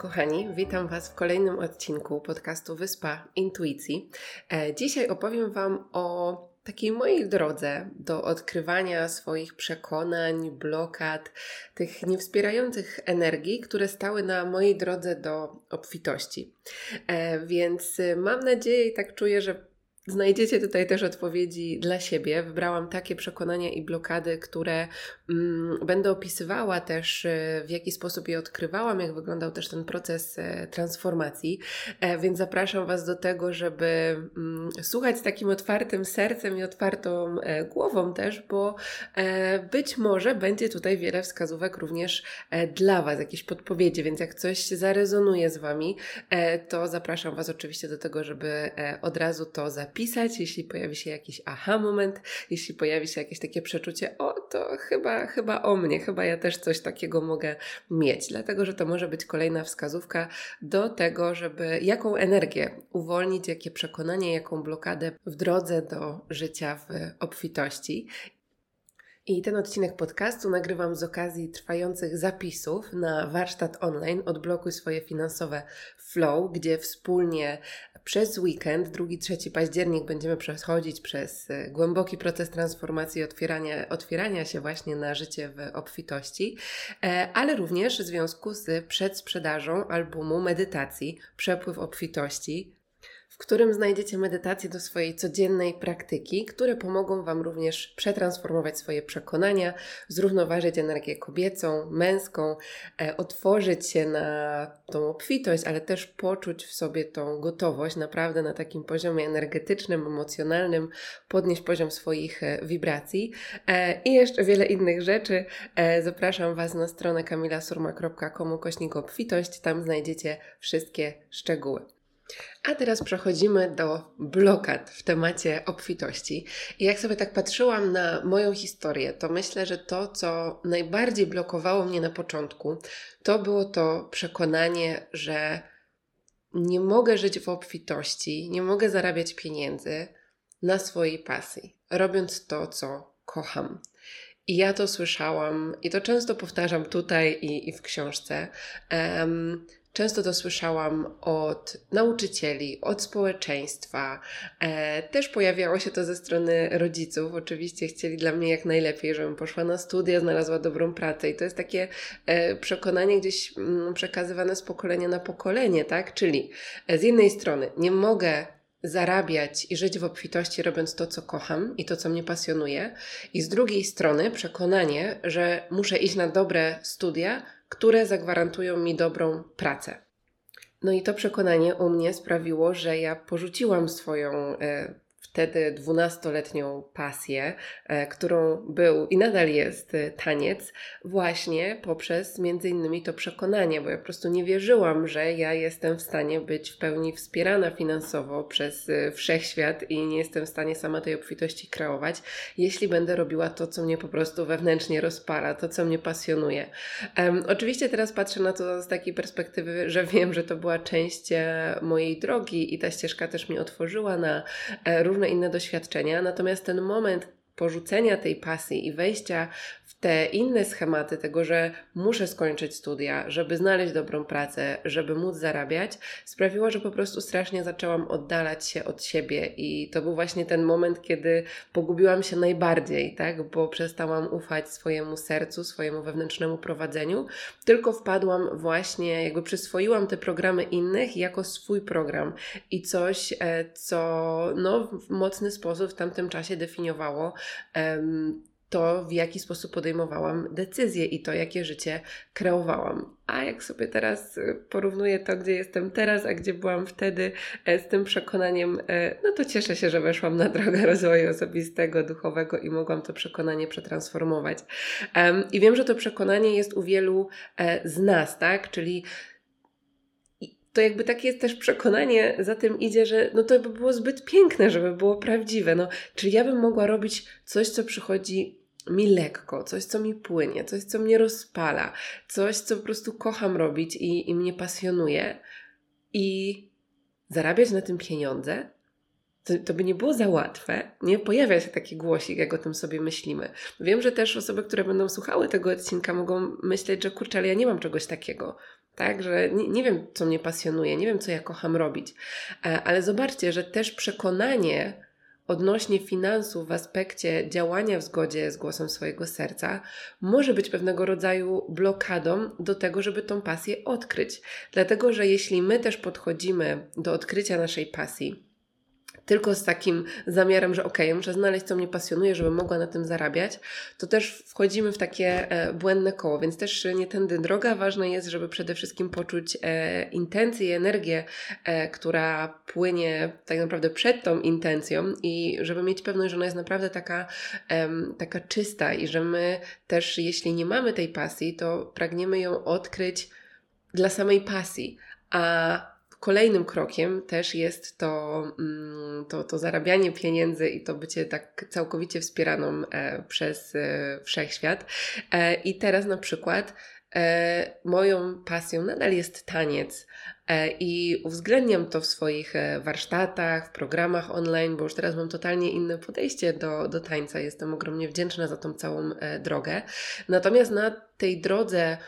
Kochani, witam Was w kolejnym odcinku podcastu Wyspa Intuicji. E, dzisiaj opowiem Wam o takiej mojej drodze do odkrywania swoich przekonań, blokad, tych niewspierających energii, które stały na mojej drodze do obfitości. E, więc mam nadzieję i tak czuję, że Znajdziecie tutaj też odpowiedzi dla siebie. Wybrałam takie przekonania i blokady, które mm, będę opisywała też, e, w jaki sposób je odkrywałam, jak wyglądał też ten proces e, transformacji. E, więc zapraszam Was do tego, żeby mm, słuchać z takim otwartym sercem i otwartą e, głową też, bo e, być może będzie tutaj wiele wskazówek również e, dla Was, jakieś podpowiedzi, więc jak coś zarezonuje z Wami, to zapraszam Was oczywiście do tego, żeby od razu to zapisać napisać, jeśli pojawi się jakiś aha moment, jeśli pojawi się jakieś takie przeczucie, o to chyba, chyba o mnie, chyba ja też coś takiego mogę mieć, dlatego że to może być kolejna wskazówka do tego, żeby jaką energię uwolnić, jakie przekonanie, jaką blokadę w drodze do życia w obfitości. I ten odcinek podcastu nagrywam z okazji trwających zapisów na warsztat online Odblokuj swoje finansowe flow, gdzie wspólnie przez weekend, 2-3 październik, będziemy przechodzić przez e, głęboki proces transformacji, otwierania, otwierania się właśnie na życie w obfitości, e, ale również w związku z przedsprzedażą albumu medytacji Przepływ obfitości, którym znajdziecie medytacje do swojej codziennej praktyki, które pomogą Wam również przetransformować swoje przekonania, zrównoważyć energię kobiecą, męską, e, otworzyć się na tą obfitość, ale też poczuć w sobie tą gotowość naprawdę na takim poziomie energetycznym, emocjonalnym, podnieść poziom swoich e, wibracji e, i jeszcze wiele innych rzeczy. Zapraszam Was na stronę kamilasurma.com kośnik obfitość, tam znajdziecie wszystkie szczegóły. A teraz przechodzimy do blokad w temacie obfitości. I jak sobie tak patrzyłam na moją historię, to myślę, że to, co najbardziej blokowało mnie na początku, to było to przekonanie, że nie mogę żyć w obfitości, nie mogę zarabiać pieniędzy na swojej pasji, robiąc to, co kocham. I ja to słyszałam, i to często powtarzam tutaj i, i w książce. Um, Często to słyszałam od nauczycieli, od społeczeństwa. E, też pojawiało się to ze strony rodziców. Oczywiście chcieli dla mnie jak najlepiej, żebym poszła na studia, znalazła dobrą pracę. I to jest takie e, przekonanie gdzieś m, mm, przekazywane z pokolenia na pokolenie, tak? Czyli e, z jednej strony nie mogę zarabiać i żyć w obfitości, robiąc to, co kocham i to, co mnie pasjonuje, i z drugiej strony przekonanie, że muszę iść na dobre studia, które zagwarantują mi dobrą pracę. No i to przekonanie u mnie sprawiło, że ja porzuciłam swoją e, wtedy dwunastoletnią pasję, e, którą był i nadal jest e, taniec, właśnie poprzez między innymi to przekonanie, bo ja po prostu nie wierzyłam, że ja jestem w stanie być w pełni wspierana finansowo przez e, wszechświat i nie jestem w stanie sama tej obfitości kreować, jeśli będę robiła to, co mnie po prostu wewnętrznie rozpala, to, co mnie pasjonuje. Um, oczywiście teraz patrzę na to z takiej perspektywy, że wiem, że to była część mojej drogi i ta ścieżka też mnie otworzyła na różne inne doświadczenia, natomiast ten moment porzucenia tej pasji i wejścia te inne schematy tego, że muszę skończyć studia, żeby znaleźć dobrą pracę, żeby móc zarabiać, sprawiło, że po prostu strasznie zaczęłam oddalać się od siebie i to był właśnie ten moment, kiedy pogubiłam się najbardziej, tak, bo przestałam ufać swojemu sercu, swojemu wewnętrznemu prowadzeniu, tylko wpadłam właśnie, jakby przyswoiłam te programy innych jako swój program i coś, e, co no, w mocny sposób w tamtym czasie definiowało um, to, w jaki sposób podejmowałam decyzje i to, jakie życie kreowałam. A jak sobie teraz y, porównuję to, gdzie jestem teraz, a gdzie byłam wtedy, e, z tym przekonaniem, e, no to cieszę się, że weszłam na drogę rozwoju osobistego, duchowego i mogłam to przekonanie przetransformować. I wiem, że to przekonanie jest u wielu e, z nas, tak? Czyli to jakby takie jest też przekonanie, za tym idzie, że no to by było zbyt piękne, żeby było prawdziwe. No, czyli ja bym mogła robić coś, co przychodzi mi lekko, coś, co mi płynie, coś, co mnie rozpala, coś, co po prostu kocham robić i, i mnie pasjonuje i zarabiać na tym pieniądze, to, to, by nie było za łatwe. Nie pojawia się taki głosik, jak o tym sobie myślimy. Wiem, że też osoby, które będą słuchały tego odcinka, mogą myśleć, że kurczę, ale ja nie mam czegoś takiego. Tak, że nie, nie wiem, co mnie pasjonuje, nie wiem, co ja kocham robić. E, ale zobaczcie, że też przekonanie odnośnie finansów w aspekcie działania w zgodzie z głosem swojego serca może być pewnego rodzaju blokadą do tego, żeby tą pasję odkryć. Dlatego, że jeśli my też podchodzimy do odkrycia naszej pasji, tylko z takim zamiarem, że okej, okay, muszę znaleźć, co mnie pasjonuje, żeby mogła na tym zarabiać, to też wchodzimy w takie e, błędne koło, więc też nie tędy droga. Ważne jest, żeby przede wszystkim poczuć e, intencję i energię, e, która płynie tak naprawdę przed tą intencją i żeby mieć pewność, że ona jest naprawdę taka, e, taka czysta i że my też, jeśli nie mamy tej pasji, to pragniemy ją odkryć dla samej pasji. A Kolejnym krokiem też jest to, mm, to, to zarabianie pieniędzy i to bycie tak całkowicie wspieraną e, przez e, wszechświat. E, I teraz na przykład moją pasją nadal jest taniec. I uwzględniam to w swoich warsztatach, w programach online, bo już teraz mam totalnie inne podejście do, do tańca. Jestem ogromnie wdzięczna za tą całą drogę. Natomiast na tej drodze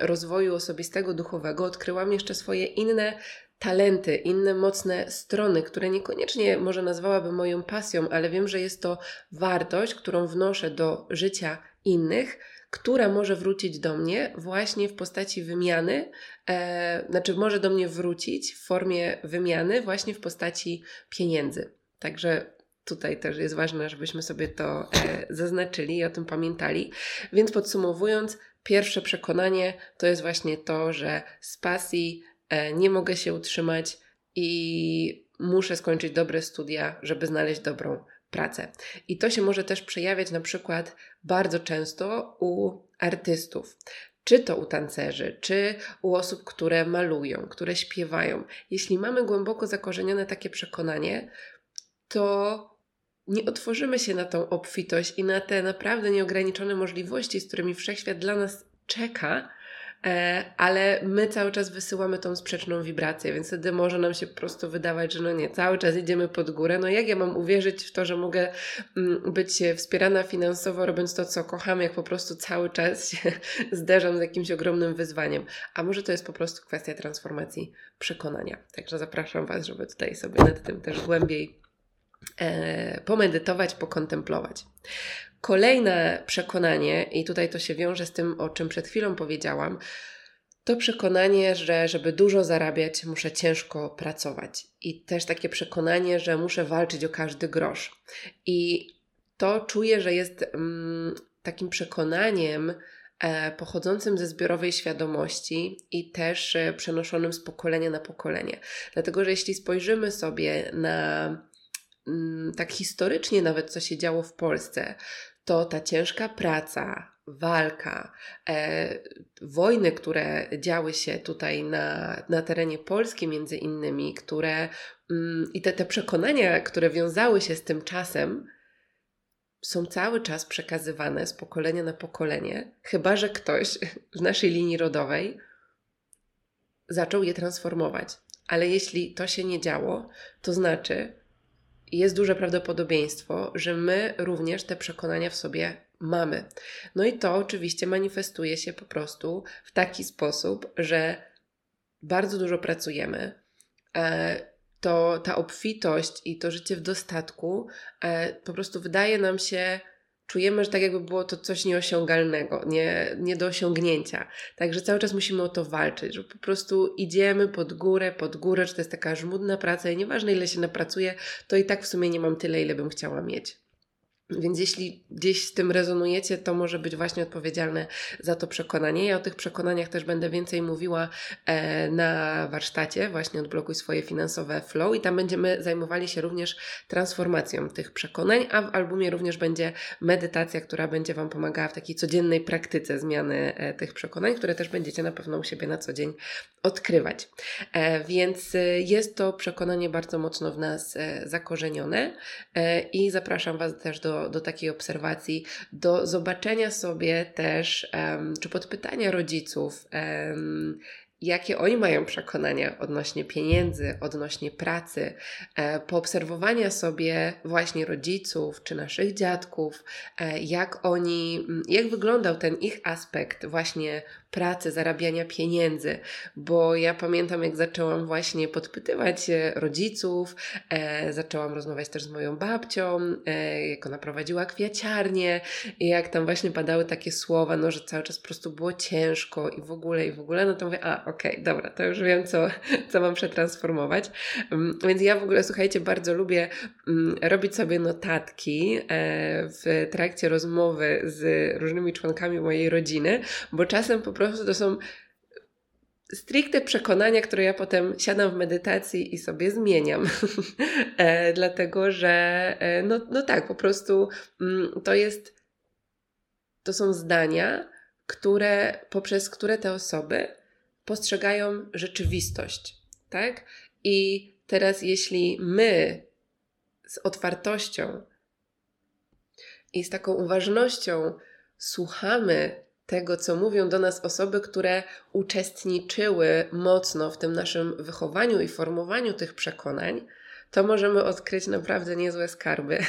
rozwoju osobistego, duchowego odkryłam jeszcze swoje inne talenty, inne mocne strony, które niekoniecznie może nazwałabym moją pasją, ale wiem, że jest to wartość, którą wnoszę do życia innych, która może wrócić do mnie właśnie w postaci wymiany, e, znaczy może do mnie wrócić w formie wymiany właśnie w postaci pieniędzy. Także tutaj też jest ważne, żebyśmy sobie to e, zaznaczyli i o tym pamiętali. Więc podsumowując, Pierwsze przekonanie to jest właśnie to, że z pasji e, nie mogę się utrzymać i muszę skończyć dobre studia, żeby znaleźć dobrą pracę. I to się może też przejawiać na przykład bardzo często u artystów. Czy to u tancerzy, czy u osób, które malują, które śpiewają. Jeśli mamy głęboko zakorzenione takie przekonanie, to nie otworzymy się na tą obfitość i na te naprawdę nieograniczone możliwości, z którymi wszechświat dla nas czeka, e, ale my cały czas wysyłamy tą sprzeczną wibrację, więc wtedy może nam się po prostu wydawać, że no nie, cały czas idziemy pod górę. No jak ja mam uwierzyć w to, że mogę mm, być wspierana finansowo, robiąc to, co kocham, jak po prostu cały czas się zderzam z jakimś ogromnym wyzwaniem? A może to jest po prostu kwestia transformacji przekonania. Także zapraszam Was, żeby tutaj sobie nad tym też głębiej pomedytować, pokontemplować. Kolejne przekonanie, i tutaj to się wiąże z tym, o czym przed chwilą powiedziałam, to przekonanie, że żeby dużo zarabiać, muszę ciężko pracować. I też takie przekonanie, że muszę walczyć o każdy grosz. I to czuję, że jest mm, takim przekonaniem, e, pochodzącym ze zbiorowej świadomości i też e, przenoszonym z pokolenia na pokolenie. Dlatego, że jeśli spojrzymy sobie na tak historycznie nawet, co się działo w Polsce, to ta ciężka praca, walka, e, wojny, które działy się tutaj na, na terenie Polski, między innymi, które mm, i te, te przekonania, które wiązały się z tym czasem, są cały czas przekazywane z pokolenia na pokolenie, chyba że ktoś w naszej linii rodowej zaczął je transformować. Ale jeśli to się nie działo, to znaczy, jest duże prawdopodobieństwo, że my również te przekonania w sobie mamy. No i to oczywiście manifestuje się po prostu w taki sposób, że bardzo dużo pracujemy. E, to ta obfitość i to życie w dostatku e, po prostu wydaje nam się czujemy, że tak jakby było to coś nieosiągalnego, nie, nie do osiągnięcia. Także cały czas musimy o to walczyć, że po prostu idziemy pod górę, pod górę, czy to jest taka żmudna praca i nieważne ile się napracuje, to i tak w sumie nie mam tyle, ile bym chciała mieć. Więc jeśli gdzieś z tym rezonujecie, to może być właśnie odpowiedzialne za to przekonanie. Ja o tych przekonaniach też będę więcej mówiła e, na warsztacie, właśnie odblokuj swoje finansowe flow i tam będziemy zajmowali się również transformacją tych przekonań, a w albumie również będzie medytacja, która będzie Wam pomagała w takiej codziennej praktyce zmiany e, tych przekonań, które też będziecie na pewno u siebie na co dzień odkrywać. E, więc jest to przekonanie bardzo mocno w nas zakorzenione i zapraszam Was też do do, takiej obserwacji, do zobaczenia sobie też, um, czy podpytania rodziców, um, jakie oni mają przekonania odnośnie pieniędzy, odnośnie pracy, e, poobserwowania sobie właśnie rodziców czy naszych dziadków, e, jak oni, jak wyglądał ten ich aspekt właśnie pracy, zarabiania pieniędzy, bo ja pamiętam, jak zaczęłam właśnie podpytywać rodziców, e, zaczęłam rozmawiać też z moją babcią, e, jak ona prowadziła kwiaciarnię jak tam właśnie padały takie słowa, no, że cały czas po prostu było ciężko i w ogóle, i w ogóle, no to mówię, a okej, okay, dobra, to już wiem, co, co mam przetransformować. Um, więc ja w ogóle, słuchajcie, bardzo lubię um, robić sobie notatki e, w trakcie rozmowy z różnymi członkami mojej rodziny, bo czasem po prostu to są stricte przekonania, które ja potem siadam w medytacji i sobie zmieniam. e, dlatego, że e, no, no tak, po prostu mm, to jest, to są zdania, które, poprzez które te osoby postrzegają rzeczywistość, tak? I teraz jeśli my z otwartością i z taką uważnością słuchamy tego, co mówią do nas osoby, które uczestniczyły mocno w tym naszym wychowaniu i formowaniu tych przekonań, to możemy odkryć naprawdę niezłe skarby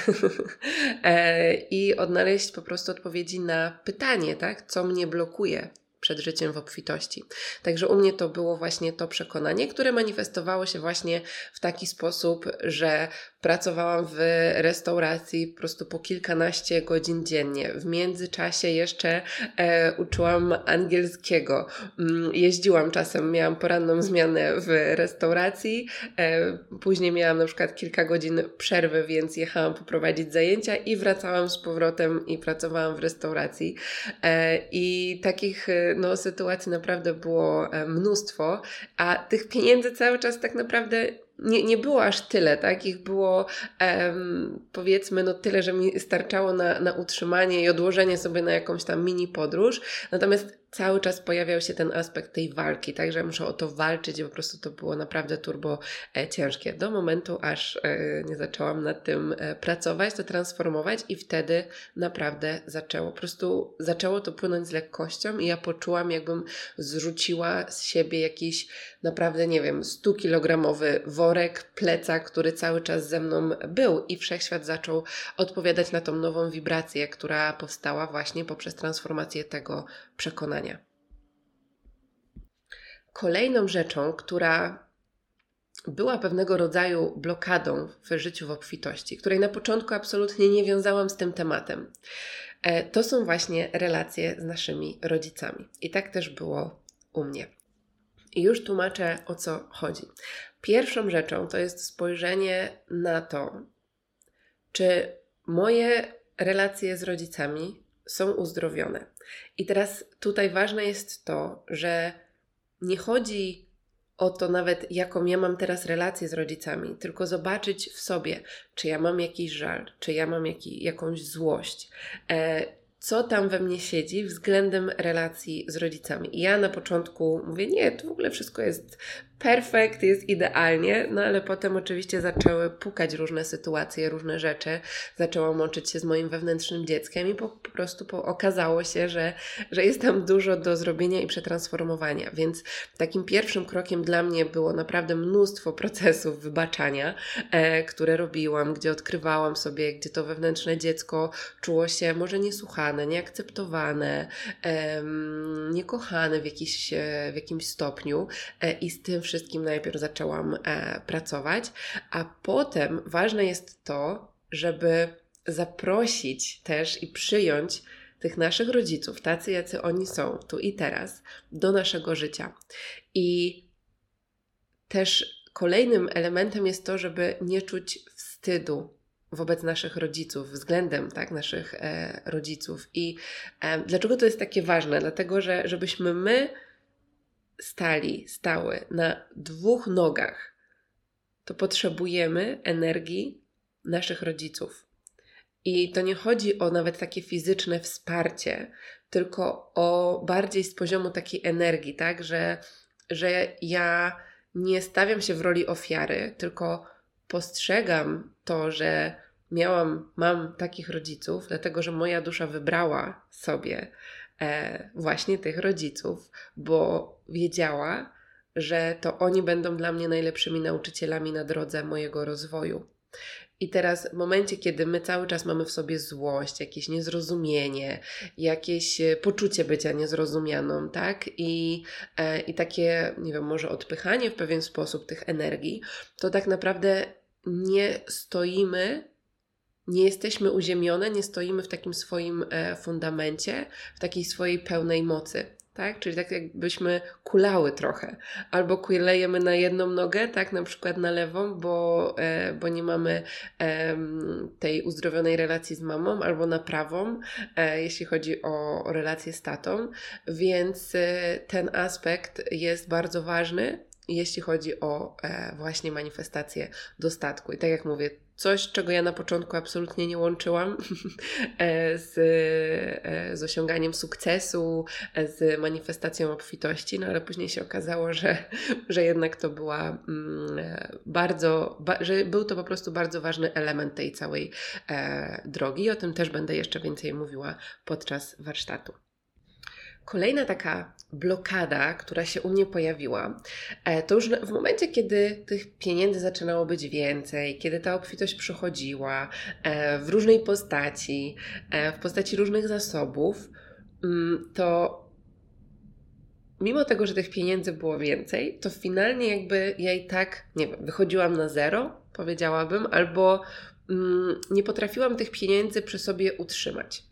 e, i odnaleźć po prostu odpowiedzi na pytanie, tak? Co mnie blokuje przed życiem w obfitości. Także u mnie to było właśnie to przekonanie, które manifestowało się właśnie w taki sposób, że Pracowałam w restauracji po prostu po kilkanaście godzin dziennie. W międzyczasie jeszcze e, uczyłam angielskiego. Mm, jeździłam czasem, miałam poranną zmianę w restauracji, e, później miałam na przykład kilka godzin przerwy, więc jechałam poprowadzić zajęcia i wracałam z powrotem i pracowałam w restauracji. E, I takich e, no, sytuacji naprawdę było e, mnóstwo, a tych pieniędzy cały czas tak naprawdę nie, nie było aż tyle, tak? Ich było um, powiedzmy no tyle, że mi starczało na, na utrzymanie i odłożenie sobie na jakąś tam mini podróż. Natomiast cały czas pojawiał się ten aspekt tej walki, tak, że muszę o to walczyć i po prostu to było naprawdę turbo e, ciężkie. Do momentu, aż e, nie zaczęłam nad tym e, pracować, to transformować i wtedy naprawdę zaczęło, po prostu zaczęło to płynąć z lekkością i ja poczułam, jakbym zrzuciła z siebie jakiś naprawdę, nie wiem, 100-kilogramowy worek, plecak, który cały czas ze mną był i wszechświat zaczął odpowiadać na tą nową wibrację, która powstała właśnie poprzez transformację tego przekonania. Kolejną rzeczą, która była pewnego rodzaju blokadą w życiu w obfitości, której na początku absolutnie nie wiązałam z tym tematem, e, to są właśnie relacje z naszymi rodzicami. I tak też było u mnie. I już tłumaczę o co chodzi. Pierwszą rzeczą to jest spojrzenie na to, czy moje relacje z rodzicami są uzdrowione. I teraz tutaj ważne jest to, że nie chodzi o to nawet, jaką ja mam teraz relację z rodzicami, tylko zobaczyć w sobie, czy ja mam jakiś żal, czy ja mam jaki, jakąś złość, e, co tam we mnie siedzi względem relacji z rodzicami. I ja na początku mówię, nie, to w ogóle wszystko jest perfekt, jest idealnie, no ale potem oczywiście zaczęły pukać różne sytuacje, różne rzeczy. Zaczęłam łączyć się z moim wewnętrznym dzieckiem i po, po prostu po, okazało się, że, że jest tam dużo do zrobienia i przetransformowania. Więc takim pierwszym krokiem dla mnie było naprawdę mnóstwo procesów wybaczania, e, które robiłam, gdzie odkrywałam sobie, gdzie to wewnętrzne dziecko czuło się może niesłuchane, nieakceptowane, e, niekochane w, jakiś, w jakimś stopniu e, i z tym wszystkim najpierw zaczęłam e, pracować, a potem ważne jest to, żeby zaprosić też i przyjąć tych naszych rodziców, tacy jacy oni są, tu i teraz, do naszego życia. I też kolejnym elementem jest to, żeby nie czuć wstydu wobec naszych rodziców, względem tak, naszych e, rodziców. I e, dlaczego to jest takie ważne? Dlatego, że żebyśmy my stali, stały na dwóch nogach, to potrzebujemy energii naszych rodziców. I to nie chodzi o nawet takie fizyczne wsparcie, tylko o bardziej z poziomu takiej energii, tak, że, że ja nie stawiam się w roli ofiary, tylko postrzegam to, że miałam, mam takich rodziców, dlatego że moja dusza wybrała sobie właśnie tych rodziców, bo wiedziała, że to oni będą dla mnie najlepszymi nauczycielami na drodze mojego rozwoju. I teraz w momencie, kiedy my cały czas mamy w sobie złość, jakieś niezrozumienie, jakieś e, poczucie bycia niezrozumianą, tak? I, e, I takie, nie wiem, może odpychanie w pewien sposób tych energii, to tak naprawdę nie stoimy nie jesteśmy uziemione, nie stoimy w takim swoim e, fundamencie, w takiej swojej pełnej mocy. Tak? Czyli tak jakbyśmy kulały trochę. Albo kulejemy na jedną nogę, tak, na przykład na lewą, bo, e, bo nie mamy tej uzdrowionej relacji z mamą, albo na prawą, e, jeśli chodzi o, o relację z tatą. Więc ten aspekt jest bardzo ważny, jeśli chodzi o właśnie manifestację dostatku. I tak jak mówię, coś, czego ja na początku absolutnie nie łączyłam e, z, e, z osiąganiem sukcesu, e, z manifestacją obfitości, no ale później się okazało, że, że jednak to była mm, bardzo, ba, że był to po prostu bardzo ważny element tej całej e, drogi. O tym też będę jeszcze więcej mówiła podczas warsztatu. Kolejna taka blokada, która się u mnie pojawiła, e, to już w momencie, kiedy tych pieniędzy zaczynało być więcej, kiedy ta obfitość przychodziła e, w różnej postaci, e, w postaci różnych zasobów, mm, to mimo tego, że tych pieniędzy było więcej, to finalnie jakby ja i tak, nie wiem, wychodziłam na zero, powiedziałabym, albo mm, nie potrafiłam tych pieniędzy przy sobie utrzymać.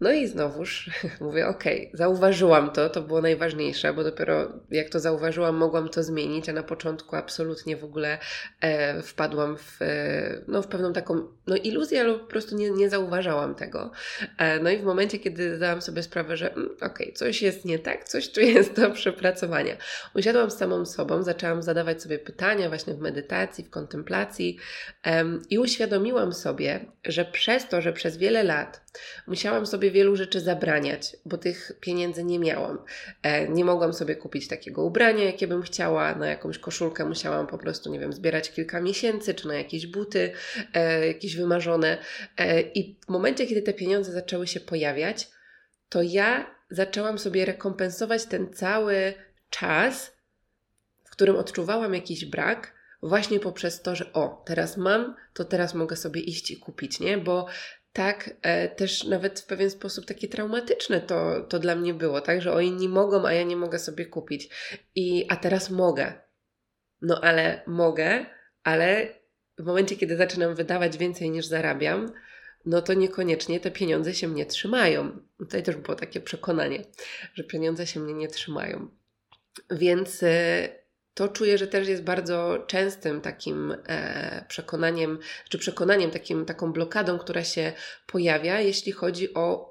No i znowuż mówię, okay, zauważyłam to, to było najważniejsze, bo dopiero jak to zauważyłam, mogłam to zmienić, a na początku absolutnie w ogóle e, wpadłam w, e, no, w pewną taką no, iluzję, ale po prostu nie, nie zauważałam tego. E, no i w momencie, kiedy zdałam sobie sprawę, że mm, okay, coś jest nie tak, coś tu jest do przepracowania. Usiadłam z samą sobą, zaczęłam zadawać sobie pytania właśnie w medytacji, w kontemplacji i uświadomiłam sobie, że przez to, że przez wiele lat musiałam sobie wielu rzeczy zabraniać, bo tych pieniędzy nie miałam. E, nie mogłam sobie kupić takiego ubrania, jakie bym chciała, na jakąś koszulkę musiałam po prostu, nie wiem, zbierać kilka miesięcy, czy na jakieś buty, e, jakieś wymarzone. E, I w momencie, kiedy te pieniądze zaczęły się pojawiać, to ja zaczęłam sobie rekompensować ten cały czas, w którym odczuwałam jakiś brak, właśnie poprzez to, że o, teraz mam, to teraz mogę sobie iść i kupić, nie? Bo tak, e, też nawet w pewien sposób takie traumatyczne to, to dla mnie było, tak, że o inni mogą, a ja nie mogę sobie kupić. I, a teraz mogę. No ale mogę, ale w momencie, kiedy zaczynam wydawać więcej niż zarabiam, no to niekoniecznie te pieniądze się mnie trzymają. Tutaj też było takie przekonanie, że pieniądze się mnie nie trzymają. Więc e, to czuję, że też jest bardzo częstym takim e, przekonaniem, czy przekonaniem, takim, taką blokadą, która się pojawia, jeśli chodzi o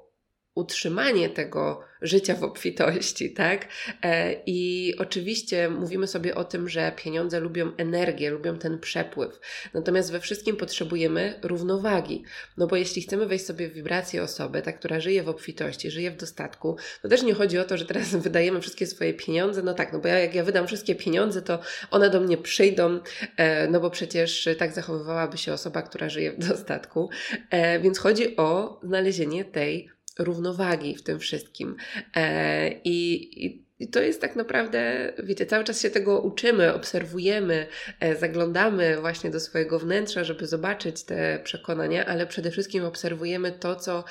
utrzymanie tego życia w obfitości, tak? E, I oczywiście mówimy sobie o tym, że pieniądze lubią energię, lubią ten przepływ. Natomiast we wszystkim potrzebujemy równowagi. No bo jeśli chcemy wejść sobie w wibrację osoby, ta, która żyje w obfitości, żyje w dostatku, to też nie chodzi o to, że teraz wydajemy wszystkie swoje pieniądze. No tak, no bo ja, jak ja wydam wszystkie pieniądze, to one do mnie przyjdą, e, no bo przecież tak zachowywałaby się osoba, która żyje w dostatku. E, więc chodzi o znalezienie tej równowagi w tym wszystkim. E, i, i i to jest tak naprawdę, wiecie, cały czas się tego uczymy, obserwujemy, e, zaglądamy właśnie do swojego wnętrza, żeby zobaczyć te przekonania, ale przede wszystkim obserwujemy to, co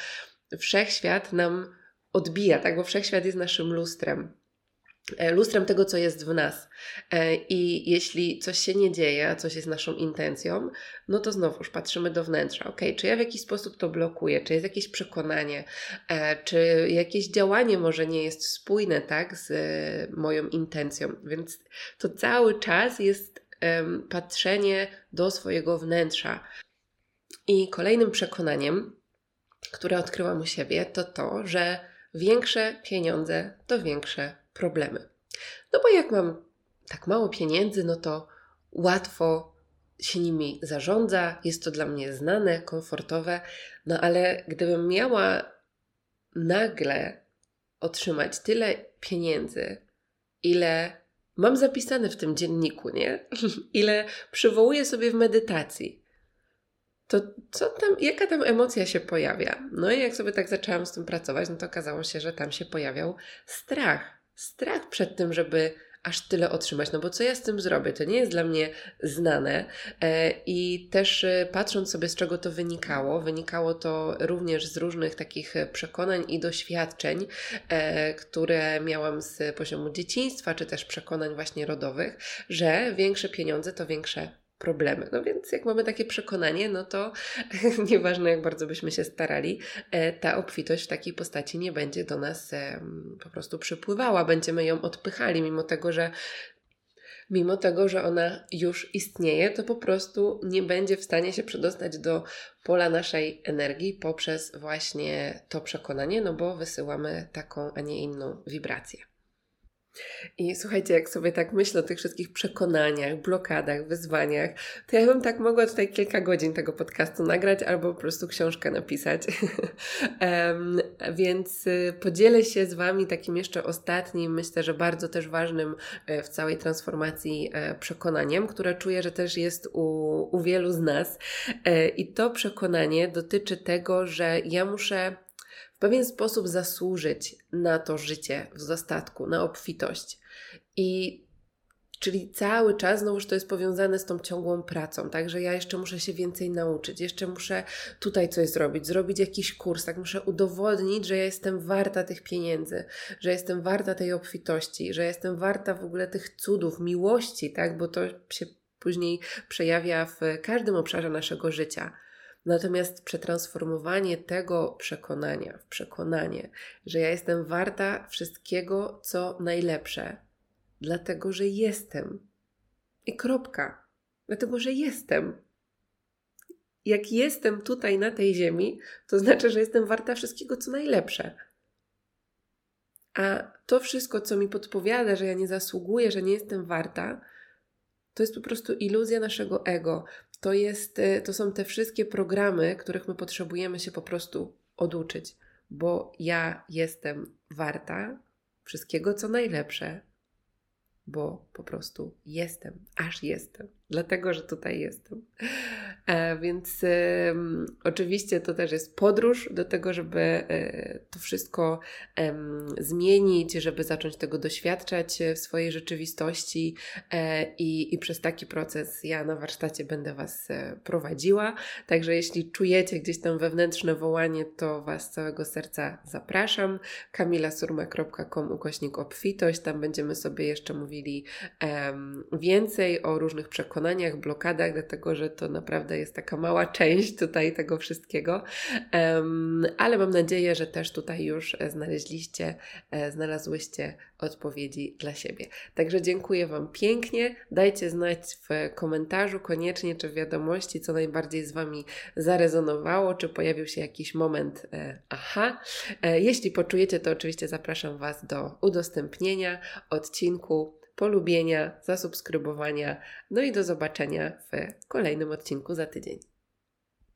wszechświat nam odbija, tak? Bo wszechświat jest naszym lustrem. E, lustrem tego, co jest w nas. E, I jeśli coś się nie dzieje, a coś jest naszą intencją, no to znowuż patrzymy do wnętrza. Ok, czy ja w jakiś sposób to blokuję, czy jest jakieś przekonanie, e, czy jakieś działanie może nie jest spójne, tak, z moją intencją. Więc to cały czas jest patrzenie do swojego wnętrza. I kolejnym przekonaniem, które odkryłam u siebie, to to, że większe pieniądze to większe problemy. No bo jak mam tak mało pieniędzy, no to łatwo się nimi zarządza, jest to dla mnie znane, komfortowe, no ale gdybym miała nagle otrzymać tyle pieniędzy, ile mam zapisane w tym dzienniku, nie? ile przywołuję sobie w medytacji, to co tam, jaka tam emocja się pojawia? No i jak sobie tak zaczęłam z tym pracować, no to okazało się, że tam się pojawiał strach. Strach przed tym, żeby aż tyle otrzymać, no bo co ja z tym zrobię? To nie jest dla mnie znane e, i też e, patrząc sobie z czego to wynikało, wynikało to również z różnych takich przekonań i doświadczeń, e, które miałam z poziomu dzieciństwa, czy też przekonań właśnie rodowych, że większe pieniądze to większe problemy. No więc jak mamy takie przekonanie, no to nieważne jak bardzo byśmy się starali, e, ta obfitość w takiej postaci nie będzie do nas po prostu przypływała, będziemy ją odpychali, mimo tego, że mimo tego, że ona już istnieje, to po prostu nie będzie w stanie się przedostać do pola naszej energii poprzez właśnie to przekonanie, no bo wysyłamy taką, a nie inną wibrację. I słuchajcie, jak sobie tak myślę o tych wszystkich przekonaniach, blokadach, wyzwaniach, to ja bym tak mogła tutaj kilka godzin tego podcastu nagrać albo po prostu książkę napisać. um, więc y, podzielę się z Wami takim jeszcze ostatnim, myślę, że bardzo też ważnym e, w całej transformacji e, przekonaniem, które czuję, że też jest u, u wielu z nas. E, I to przekonanie dotyczy tego, że ja muszę pewien sposób zasłużyć na to życie w dostatku, na obfitość. I Czyli cały czas znowuż to jest powiązane z tą ciągłą pracą, tak, że ja jeszcze muszę się więcej nauczyć, jeszcze muszę tutaj coś zrobić, zrobić jakiś kurs, tak, muszę udowodnić, że ja jestem warta tych pieniędzy, że jestem warta tej obfitości, że jestem warta w ogóle tych cudów, miłości, tak, bo to się później przejawia w każdym obszarze naszego życia. Natomiast przetransformowanie tego przekonania w przekonanie, że ja jestem warta wszystkiego, co najlepsze, dlatego że jestem. I kropka. Dlatego, że jestem. Jak jestem tutaj na tej ziemi, to znaczy, że jestem warta wszystkiego, co najlepsze. A to wszystko, co mi podpowiada, że ja nie zasługuję, że nie jestem warta, to jest po prostu iluzja naszego ego to, jest, e, to są te wszystkie programy, których my potrzebujemy się po prostu oduczyć, bo ja jestem warta wszystkiego, co najlepsze, bo po prostu jestem, aż jestem, dlatego że tutaj jestem. E, więc e, oczywiście to też jest podróż do tego, żeby e, to wszystko zmienić, żeby zacząć tego doświadczać w swojej rzeczywistości e, i, i przez taki proces ja na warsztacie będę Was e, prowadziła. Także jeśli czujecie gdzieś tam wewnętrzne wołanie, to Was z całego serca zapraszam. kamilasurma.com ukośnik obfitość, tam będziemy sobie jeszcze mówili więcej o różnych przekonaniach, blokadach, dlatego że to naprawdę jest taka mała część tutaj tego wszystkiego, ale mam nadzieję, że też tutaj już znaleźliście, e, znalazłyście odpowiedzi dla siebie. Także dziękuję Wam pięknie. Dajcie znać w komentarzu koniecznie, czy w wiadomości, co najbardziej z Wami zarezonowało, czy pojawił się jakiś moment e, aha. E, jeśli poczujecie, to oczywiście zapraszam Was do udostępnienia odcinku polubienia, zasubskrybowania. No i do zobaczenia w kolejnym odcinku za tydzień.